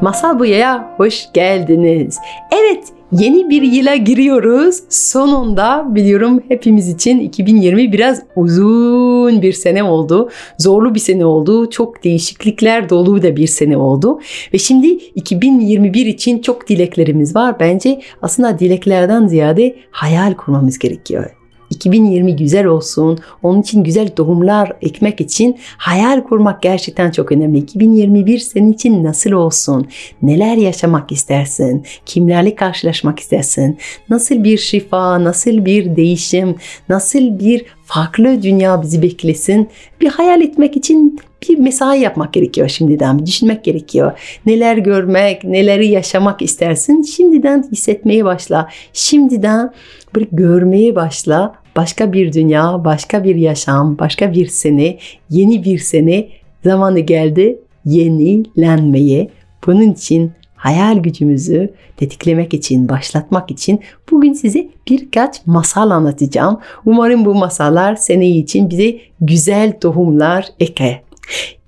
Masal Buya'ya hoş geldiniz. Evet, yeni bir yıla giriyoruz. Sonunda biliyorum hepimiz için 2020 biraz uzun bir sene oldu. Zorlu bir sene oldu. Çok değişiklikler dolu da bir sene oldu. Ve şimdi 2021 için çok dileklerimiz var. Bence aslında dileklerden ziyade hayal kurmamız gerekiyor. 2020 güzel olsun. Onun için güzel tohumlar ekmek için hayal kurmak gerçekten çok önemli. 2021 senin için nasıl olsun? Neler yaşamak istersin? Kimlerle karşılaşmak istersin? Nasıl bir şifa, nasıl bir değişim, nasıl bir farklı dünya bizi beklesin? Bir hayal etmek için bir mesai yapmak gerekiyor şimdiden. Bir düşünmek gerekiyor. Neler görmek, neleri yaşamak istersin? Şimdiden hissetmeye başla. Şimdiden bir görmeye başla. Başka bir dünya, başka bir yaşam, başka bir sene, yeni bir sene zamanı geldi yenilenmeye. Bunun için hayal gücümüzü tetiklemek için, başlatmak için bugün size birkaç masal anlatacağım. Umarım bu masallar sene için bize güzel tohumlar eke.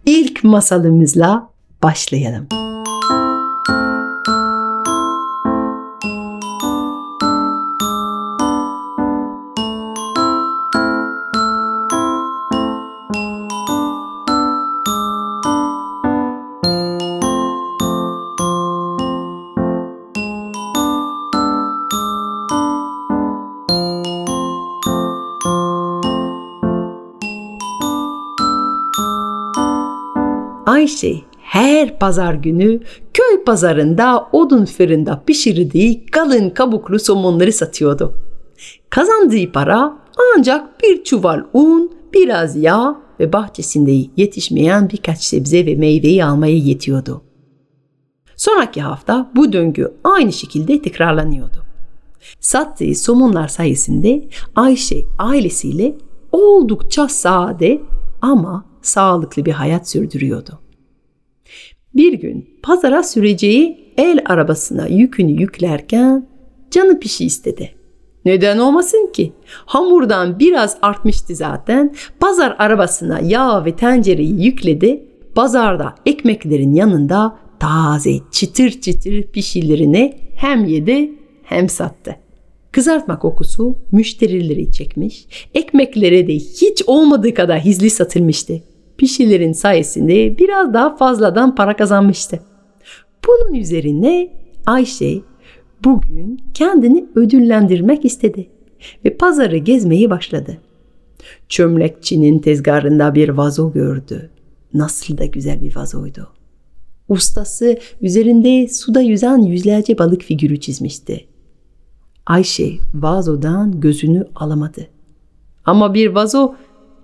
İlk masalımızla başlayalım. Ayşe her pazar günü köy pazarında odun fırında pişirdiği kalın kabuklu somonları satıyordu. Kazandığı para ancak bir çuval un, biraz yağ ve bahçesinde yetişmeyen birkaç sebze ve meyveyi almaya yetiyordu. Sonraki hafta bu döngü aynı şekilde tekrarlanıyordu. Sattığı somonlar sayesinde Ayşe ailesiyle oldukça sade ama sağlıklı bir hayat sürdürüyordu. Bir gün pazara süreceği el arabasına yükünü yüklerken canı pişi istedi. Neden olmasın ki? Hamurdan biraz artmıştı zaten. Pazar arabasına yağ ve tencereyi yükledi. Pazarda ekmeklerin yanında taze çıtır çıtır pişilerini hem yedi hem sattı. Kızartma kokusu müşterileri çekmiş, ekmeklere de hiç olmadığı kadar hizli satılmıştı pişilerin sayesinde biraz daha fazladan para kazanmıştı. Bunun üzerine Ayşe bugün kendini ödüllendirmek istedi ve pazarı gezmeyi başladı. Çömlekçinin tezgahında bir vazo gördü. Nasıl da güzel bir vazoydu. Ustası üzerinde suda yüzen yüzlerce balık figürü çizmişti. Ayşe vazodan gözünü alamadı. Ama bir vazo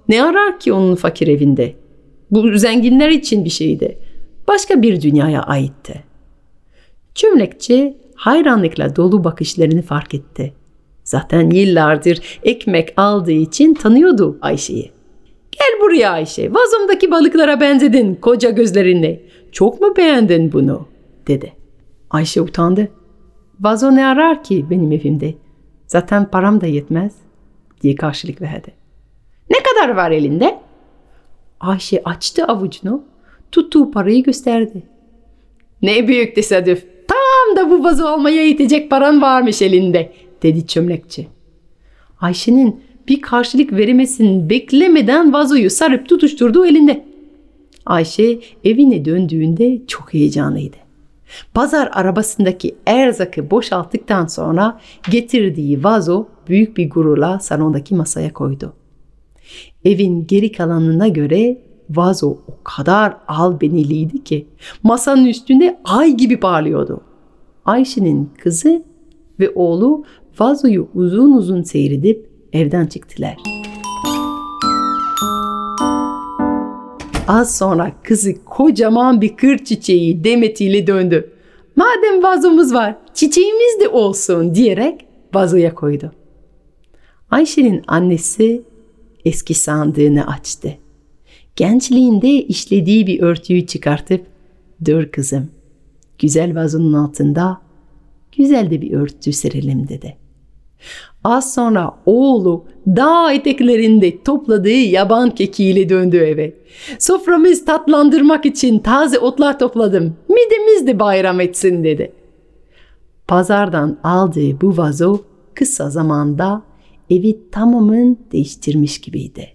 ne arar ki onun fakir evinde? Bu zenginler için bir şeydi. Başka bir dünyaya aitti. Çömlekçi hayranlıkla dolu bakışlarını fark etti. Zaten yıllardır ekmek aldığı için tanıyordu Ayşe'yi. Gel buraya Ayşe, vazomdaki balıklara benzedin koca gözlerinle. Çok mu beğendin bunu? dedi. Ayşe utandı. Vazo ne arar ki benim evimde? Zaten param da yetmez diye karşılık verdi. Ne kadar var elinde? Ayşe açtı avucunu, tuttuğu parayı gösterdi. Ne büyük tesadüf. Tam da bu vazo almaya yetecek paran varmış elinde, dedi çömlekçi. Ayşe'nin bir karşılık veremesini beklemeden vazoyu sarıp tutuşturdu elinde. Ayşe evine döndüğünde çok heyecanlıydı. Pazar arabasındaki erzakı boşalttıktan sonra getirdiği vazo büyük bir gururla salondaki masaya koydu. Evin geri kalanına göre vazo o kadar albeniliydi ki masanın üstünde ay gibi parlıyordu. Ayşe'nin kızı ve oğlu vazoyu uzun uzun seyredip evden çıktılar. Az sonra kızı kocaman bir kır çiçeği demetiyle döndü. Madem vazomuz var, çiçeğimiz de olsun diyerek vazoya koydu. Ayşe'nin annesi eski sandığını açtı. Gençliğinde işlediği bir örtüyü çıkartıp ''Dur kızım, güzel vazonun altında güzel de bir örtü serelim.'' dedi. Az sonra oğlu dağ eteklerinde topladığı yaban kekiyle döndü eve. Soframız tatlandırmak için taze otlar topladım. Midemiz de bayram etsin dedi. Pazardan aldığı bu vazo kısa zamanda evi tamamen değiştirmiş gibiydi.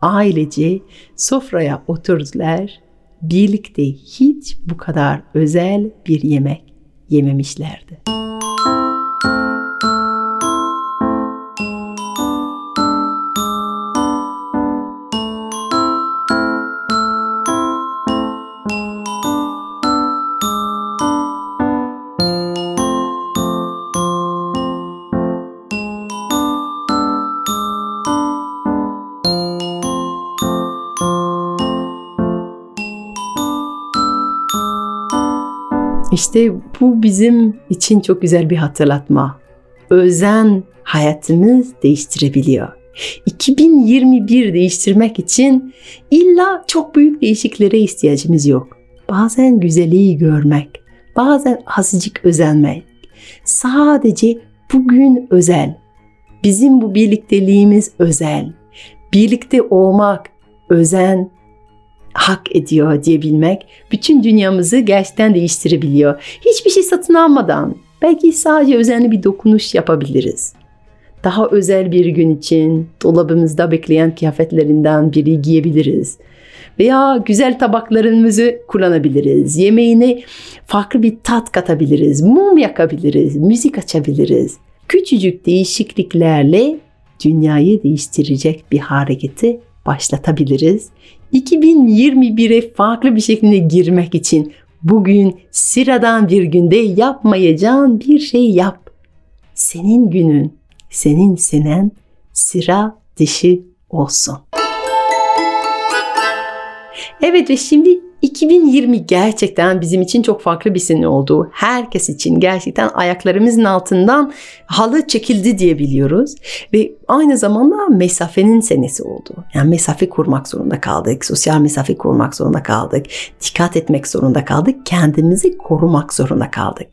Ailece sofraya oturdular. Birlikte hiç bu kadar özel bir yemek yememişlerdi. İşte bu bizim için çok güzel bir hatırlatma. Özen hayatımız değiştirebiliyor. 2021 değiştirmek için illa çok büyük değişikliklere ihtiyacımız yok. Bazen güzelliği görmek, bazen azıcık özenmek. Sadece bugün özel. Bizim bu birlikteliğimiz özel. Birlikte olmak, özen, hak ediyor diyebilmek bütün dünyamızı gerçekten değiştirebiliyor. Hiçbir şey satın almadan belki sadece özenli bir dokunuş yapabiliriz. Daha özel bir gün için dolabımızda bekleyen kıyafetlerinden biri giyebiliriz. Veya güzel tabaklarımızı kullanabiliriz. Yemeğine farklı bir tat katabiliriz. Mum yakabiliriz. Müzik açabiliriz. Küçücük değişikliklerle dünyayı değiştirecek bir hareketi başlatabiliriz 2021'e farklı bir şekilde girmek için bugün sıradan bir günde yapmayacağın bir şey yap. Senin günün, senin senen sıra dışı olsun. Evet ve şimdi 2020 gerçekten bizim için çok farklı bir sene oldu. Herkes için gerçekten ayaklarımızın altından halı çekildi diye biliyoruz. Ve aynı zamanda mesafenin senesi oldu. Yani mesafe kurmak zorunda kaldık. Sosyal mesafe kurmak zorunda kaldık. Dikkat etmek zorunda kaldık. Kendimizi korumak zorunda kaldık.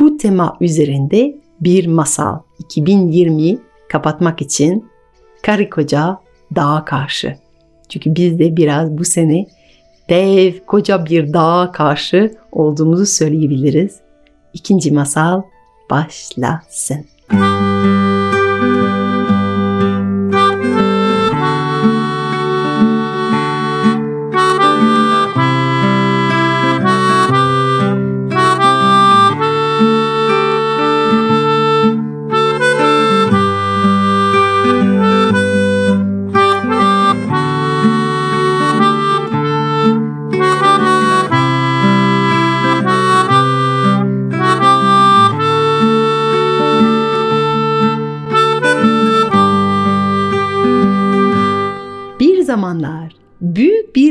Bu tema üzerinde bir masal 2020 kapatmak için karı koca dağa karşı. Çünkü biz de biraz bu sene dev koca bir dağa karşı olduğumuzu söyleyebiliriz. İkinci masal başlasın. zamanlar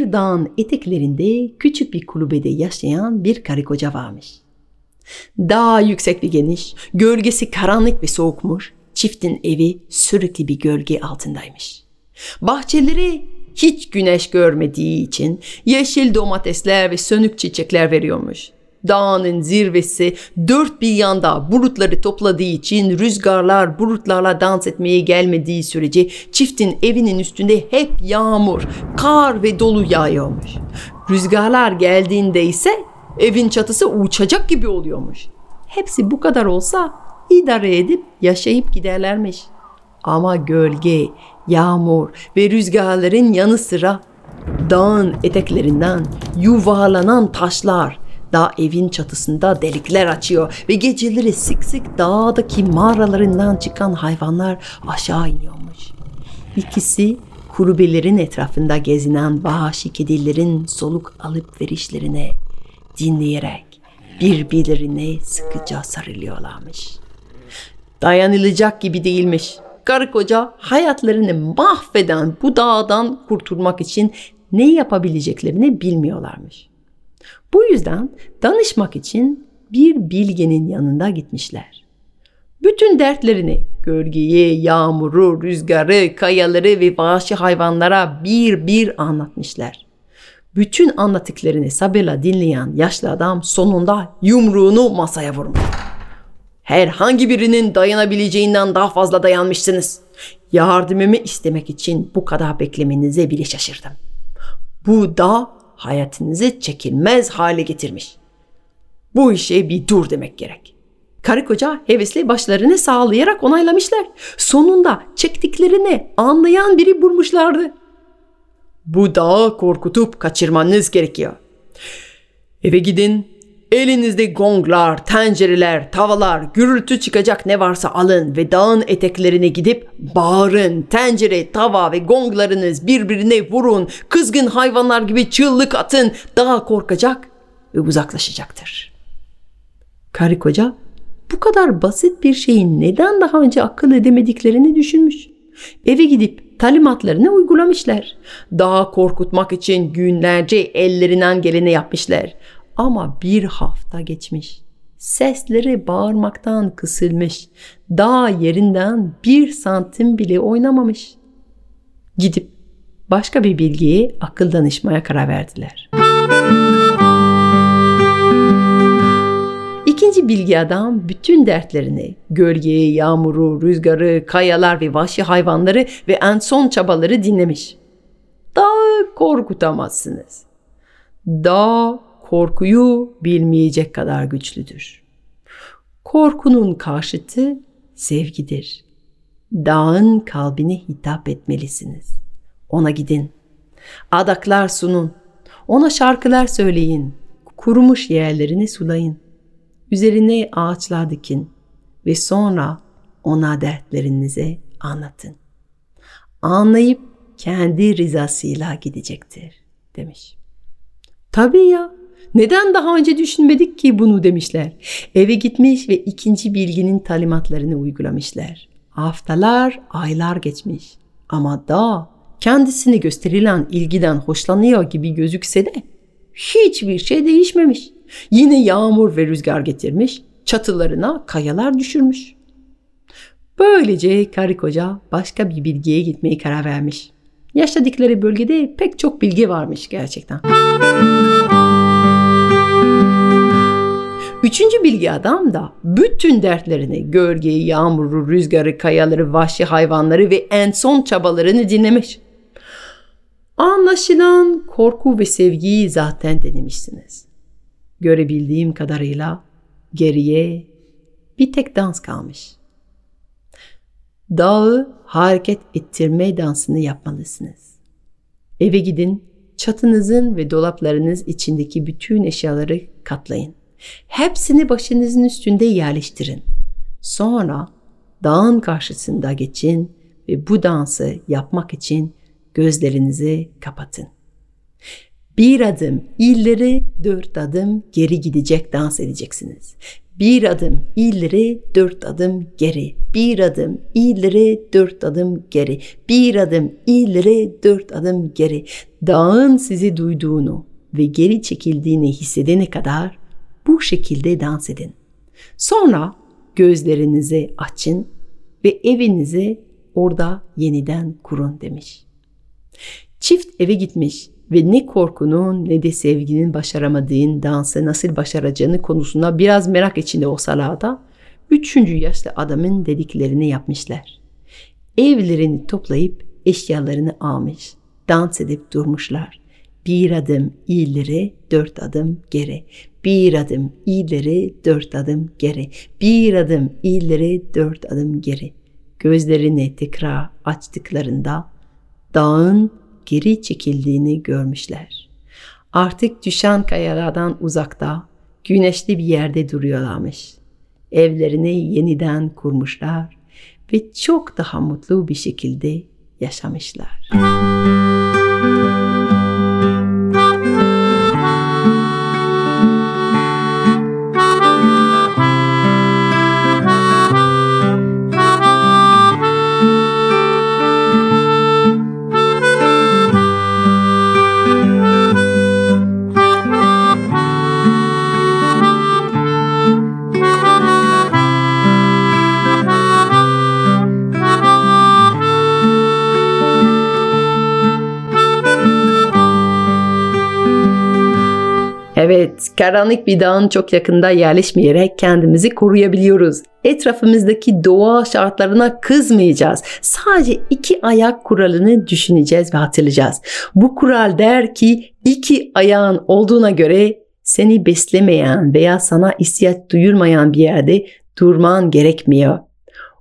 bir dağın eteklerinde küçük bir kulübede yaşayan bir karı koca varmış. Dağ yüksek ve geniş, gölgesi karanlık ve soğukmuş. Çiftin evi sürekli bir gölge altındaymış. Bahçeleri hiç güneş görmediği için yeşil domatesler ve sönük çiçekler veriyormuş. Dağının zirvesi dört bir yanda bulutları topladığı için rüzgarlar bulutlarla dans etmeye gelmediği sürece çiftin evinin üstünde hep yağmur, kar ve dolu yağıyormuş. Rüzgarlar geldiğinde ise evin çatısı uçacak gibi oluyormuş. Hepsi bu kadar olsa idare edip yaşayıp giderlermiş. Ama gölge, yağmur ve rüzgarların yanı sıra dağın eteklerinden yuvarlanan taşlar, Dağ evin çatısında delikler açıyor ve geceleri sık sık dağdaki mağaralarından çıkan hayvanlar aşağı iniyormuş. İkisi kulübelerin etrafında gezinen vahşi kedilerin soluk alıp verişlerine dinleyerek birbirlerine sıkıca sarılıyorlarmış. Dayanılacak gibi değilmiş. Karı koca hayatlarını mahveden bu dağdan kurtulmak için ne yapabileceklerini bilmiyorlarmış. Bu yüzden danışmak için bir bilgenin yanında gitmişler. Bütün dertlerini gölgeyi, yağmuru, rüzgarı, kayaları ve vahşi hayvanlara bir bir anlatmışlar. Bütün anlattıklarını sabırla dinleyen yaşlı adam sonunda yumruğunu masaya vurmuş. Herhangi birinin dayanabileceğinden daha fazla dayanmışsınız. Yardımımı istemek için bu kadar beklemenize bile şaşırdım. Bu da hayatınızı çekilmez hale getirmiş. Bu işe bir dur demek gerek. Karı koca hevesli başlarını sağlayarak onaylamışlar. Sonunda çektiklerini anlayan biri bulmuşlardı. Bu dağı korkutup kaçırmanız gerekiyor. Eve gidin, elinizde gonglar, tencereler, tavalar, gürültü çıkacak ne varsa alın ve dağın eteklerine gidip bağırın. Tencere, tava ve gonglarınız birbirine vurun. Kızgın hayvanlar gibi çığlık atın. Dağ korkacak ve uzaklaşacaktır. Karı koca bu kadar basit bir şeyin neden daha önce akıl edemediklerini düşünmüş. Eve gidip talimatlarını uygulamışlar. Daha korkutmak için günlerce ellerinden geleni yapmışlar. Ama bir hafta geçmiş. Sesleri bağırmaktan kısılmış. Dağ yerinden bir santim bile oynamamış. Gidip başka bir bilgiye akıl danışmaya karar verdiler. İkinci bilgi adam bütün dertlerini, gölgeyi, yağmuru, rüzgarı, kayalar ve vahşi hayvanları ve en son çabaları dinlemiş. Dağı korkutamazsınız. Dağ korkuyu bilmeyecek kadar güçlüdür. Korkunun karşıtı sevgidir. Dağın kalbine hitap etmelisiniz. Ona gidin. Adaklar sunun. Ona şarkılar söyleyin. Kurumuş yerlerini sulayın. Üzerine ağaçlar dikin ve sonra ona dertlerinizi anlatın. Anlayıp kendi rızasıyla gidecektir demiş. Tabii ya. Neden daha önce düşünmedik ki bunu demişler. Eve gitmiş ve ikinci bilginin talimatlarını uygulamışlar. Haftalar, aylar geçmiş. Ama da kendisine gösterilen ilgiden hoşlanıyor gibi gözükse de hiçbir şey değişmemiş. Yine yağmur ve rüzgar getirmiş, çatılarına kayalar düşürmüş. Böylece karı koca başka bir bilgiye gitmeyi karar vermiş. Yaşadıkları bölgede pek çok bilgi varmış gerçekten. Üçüncü bilgi adam da bütün dertlerini, gölgeyi, yağmuru, rüzgarı, kayaları, vahşi hayvanları ve en son çabalarını dinlemiş. Anlaşılan korku ve sevgiyi zaten denemişsiniz. Görebildiğim kadarıyla geriye bir tek dans kalmış. Dağı hareket ettirme dansını yapmalısınız. Eve gidin, çatınızın ve dolaplarınız içindeki bütün eşyaları katlayın. Hepsini başınızın üstünde yerleştirin. Sonra dağın karşısında geçin ve bu dansı yapmak için gözlerinizi kapatın. Bir adım ileri, dört adım geri gidecek dans edeceksiniz. Bir adım ileri, dört adım geri. Bir adım ileri, dört adım geri. Bir adım ileri, dört adım geri. Dağın sizi duyduğunu ve geri çekildiğini hissedene kadar bu şekilde dans edin. Sonra gözlerinizi açın ve evinizi orada yeniden kurun demiş. Çift eve gitmiş ve ne korkunun ne de sevginin başaramadığın dansı nasıl başaracağını konusunda biraz merak içinde olsalar da üçüncü yaşlı adamın dediklerini yapmışlar. Evlerini toplayıp eşyalarını almış, dans edip durmuşlar. Bir adım ileri, dört adım geri. Bir adım ileri, dört adım geri. Bir adım ileri, dört adım geri. Gözlerini tekrar açtıklarında dağın geri çekildiğini görmüşler. Artık düşen kayalardan uzakta, güneşli bir yerde duruyorlarmış. Evlerini yeniden kurmuşlar ve çok daha mutlu bir şekilde yaşamışlar. Karanlık bir dağın çok yakında yerleşmeyerek kendimizi koruyabiliyoruz. Etrafımızdaki doğa şartlarına kızmayacağız. Sadece iki ayak kuralını düşüneceğiz ve hatırlayacağız. Bu kural der ki iki ayağın olduğuna göre seni beslemeyen veya sana ihtiyaç duyurmayan bir yerde durman gerekmiyor.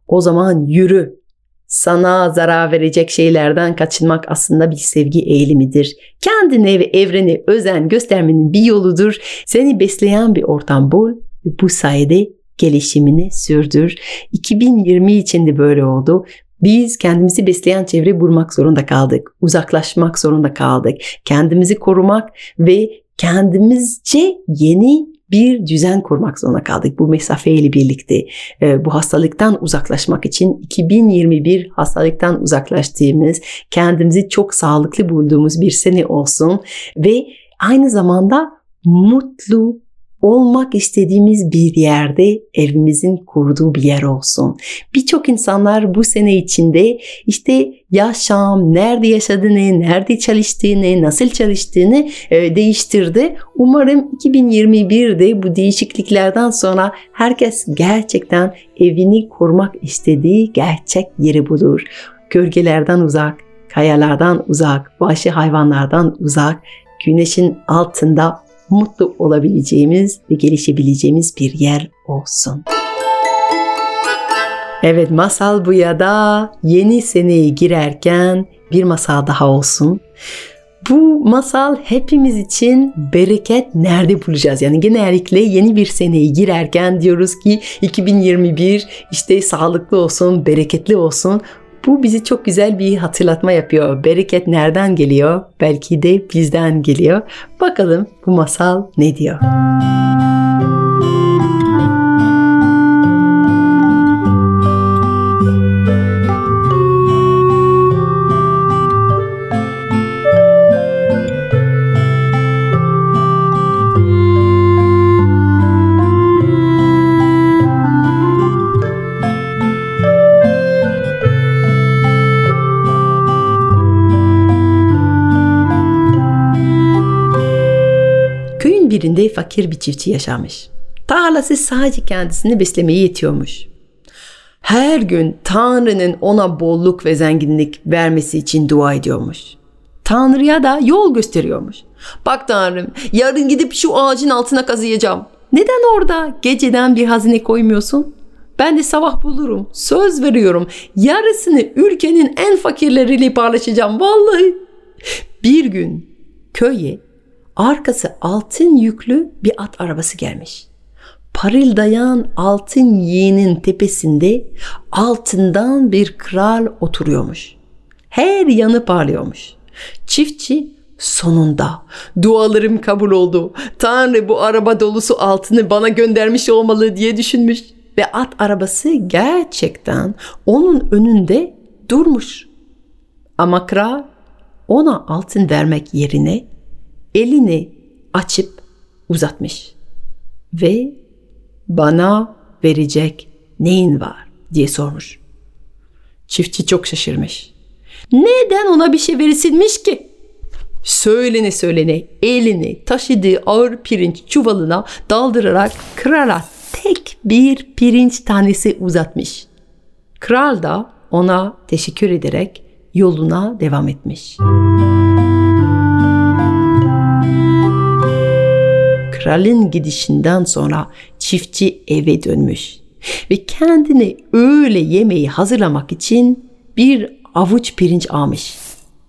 O zaman yürü. Sana zarar verecek şeylerden kaçınmak aslında bir sevgi eğilimidir. Kendine ve evrene özen göstermenin bir yoludur. Seni besleyen bir ortam bul ve bu sayede gelişimini sürdür. 2020 için de böyle oldu. Biz kendimizi besleyen çevre bulmak zorunda kaldık. Uzaklaşmak zorunda kaldık. Kendimizi korumak ve kendimizce yeni bir düzen kurmak zorunda kaldık bu mesafeyle birlikte. E, bu hastalıktan uzaklaşmak için 2021 hastalıktan uzaklaştığımız, kendimizi çok sağlıklı bulduğumuz bir sene olsun ve aynı zamanda mutlu, olmak istediğimiz bir yerde evimizin kurduğu bir yer olsun. Birçok insanlar bu sene içinde işte yaşam, nerede yaşadığını, nerede çalıştığını, nasıl çalıştığını e, değiştirdi. Umarım 2021'de bu değişikliklerden sonra herkes gerçekten evini kurmak istediği gerçek yeri bulur. Gölgelerden uzak, kayalardan uzak, vahşi hayvanlardan uzak, güneşin altında mutlu olabileceğimiz ve gelişebileceğimiz bir yer olsun. Evet masal bu ya da yeni seneye girerken bir masal daha olsun. Bu masal hepimiz için bereket nerede bulacağız? Yani genellikle yeni bir seneye girerken diyoruz ki 2021 işte sağlıklı olsun, bereketli olsun. Bu bizi çok güzel bir hatırlatma yapıyor. Bereket nereden geliyor? Belki de bizden geliyor. Bakalım bu masal ne diyor? Birinde fakir bir çiftçi yaşamış. Tarlası sadece kendisini beslemeye yetiyormuş. Her gün Tanrı'nın ona bolluk ve zenginlik vermesi için dua ediyormuş. Tanrı'ya da yol gösteriyormuş. Bak Tanrım yarın gidip şu ağacın altına kazıyacağım. Neden orada geceden bir hazine koymuyorsun? Ben de sabah bulurum. Söz veriyorum. Yarısını ülkenin en fakirleriyle paylaşacağım. Vallahi. Bir gün köye arkası altın yüklü bir at arabası gelmiş. Parıldayan altın yiğinin tepesinde altından bir kral oturuyormuş. Her yanı parlıyormuş. Çiftçi sonunda dualarım kabul oldu. Tanrı bu araba dolusu altını bana göndermiş olmalı diye düşünmüş. Ve at arabası gerçekten onun önünde durmuş. Ama kral ona altın vermek yerine elini açıp uzatmış ve bana verecek neyin var diye sormuş. Çiftçi çok şaşırmış. Neden ona bir şey verilmiş ki? Söylene söylene elini taşıdığı ağır pirinç çuvalına daldırarak krala tek bir pirinç tanesi uzatmış. Kral da ona teşekkür ederek yoluna devam etmiş. Kralın gidişinden sonra çiftçi eve dönmüş ve kendine öğle yemeği hazırlamak için bir avuç pirinç almış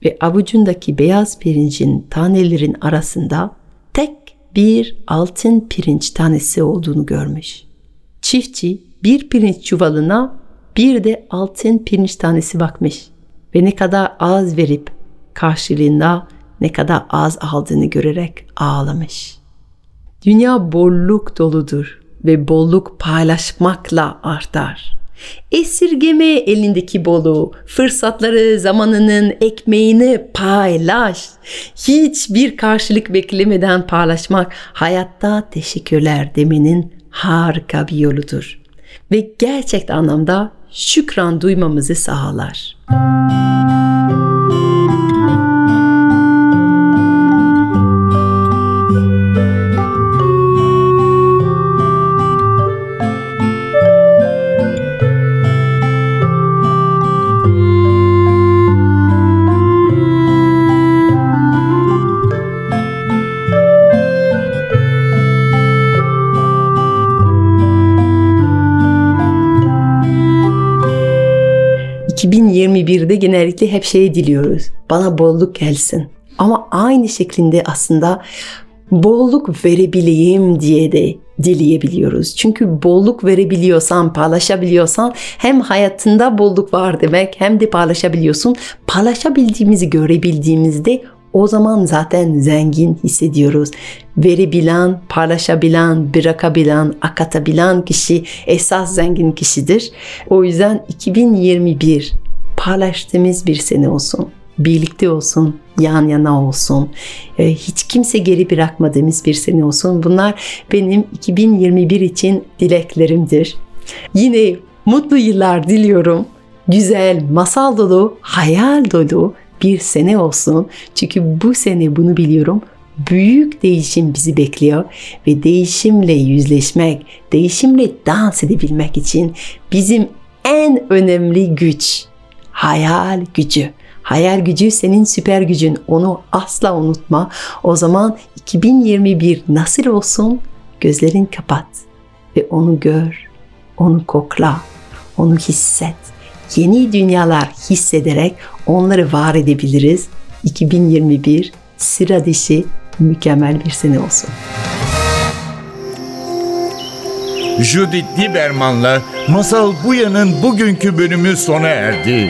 ve avucundaki beyaz pirincin tanelerin arasında tek bir altın pirinç tanesi olduğunu görmüş. Çiftçi bir pirinç çuvalına bir de altın pirinç tanesi bakmış ve ne kadar az verip karşılığında ne kadar az aldığını görerek ağlamış. Dünya bolluk doludur ve bolluk paylaşmakla artar. Esirgeme elindeki bolu, fırsatları, zamanının ekmeğini paylaş. Hiçbir karşılık beklemeden paylaşmak hayatta teşekkürler demenin harika bir yoludur. Ve gerçek anlamda şükran duymamızı sağlar. Müzik 2021'de genellikle hep şey diliyoruz. Bana bolluk gelsin. Ama aynı şeklinde aslında bolluk verebileyim diye de dileyebiliyoruz. Çünkü bolluk verebiliyorsan, paylaşabiliyorsan hem hayatında bolluk var demek hem de paylaşabiliyorsun. Paylaşabildiğimizi görebildiğimizde o zaman zaten zengin hissediyoruz. Verebilen, paylaşabilen, bırakabilen, akatabilen kişi esas zengin kişidir. O yüzden 2021 paylaştığımız bir sene olsun. Birlikte olsun, yan yana olsun. Ee, hiç kimse geri bırakmadığımız bir sene olsun. Bunlar benim 2021 için dileklerimdir. Yine mutlu yıllar diliyorum. Güzel, masal dolu, hayal dolu bir sene olsun. Çünkü bu sene bunu biliyorum. Büyük değişim bizi bekliyor ve değişimle yüzleşmek, değişimle dans edebilmek için bizim en önemli güç hayal gücü. Hayal gücü senin süper gücün. Onu asla unutma. O zaman 2021 nasıl olsun? Gözlerin kapat ve onu gör. Onu kokla. Onu hisset. Yeni dünyalar hissederek onları var edebiliriz. 2021 sıra dışı mükemmel bir sene olsun. Judith Lieberman'la Masal Buya'nın bugünkü bölümü sona erdi.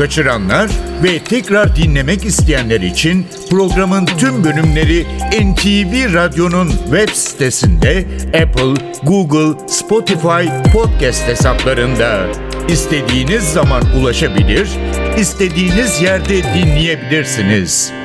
Kaçıranlar ve tekrar dinlemek isteyenler için programın tüm bölümleri NTV Radyo'nun web sitesinde Apple, Google, Spotify podcast hesaplarında istediğiniz zaman ulaşabilir, istediğiniz yerde dinleyebilirsiniz.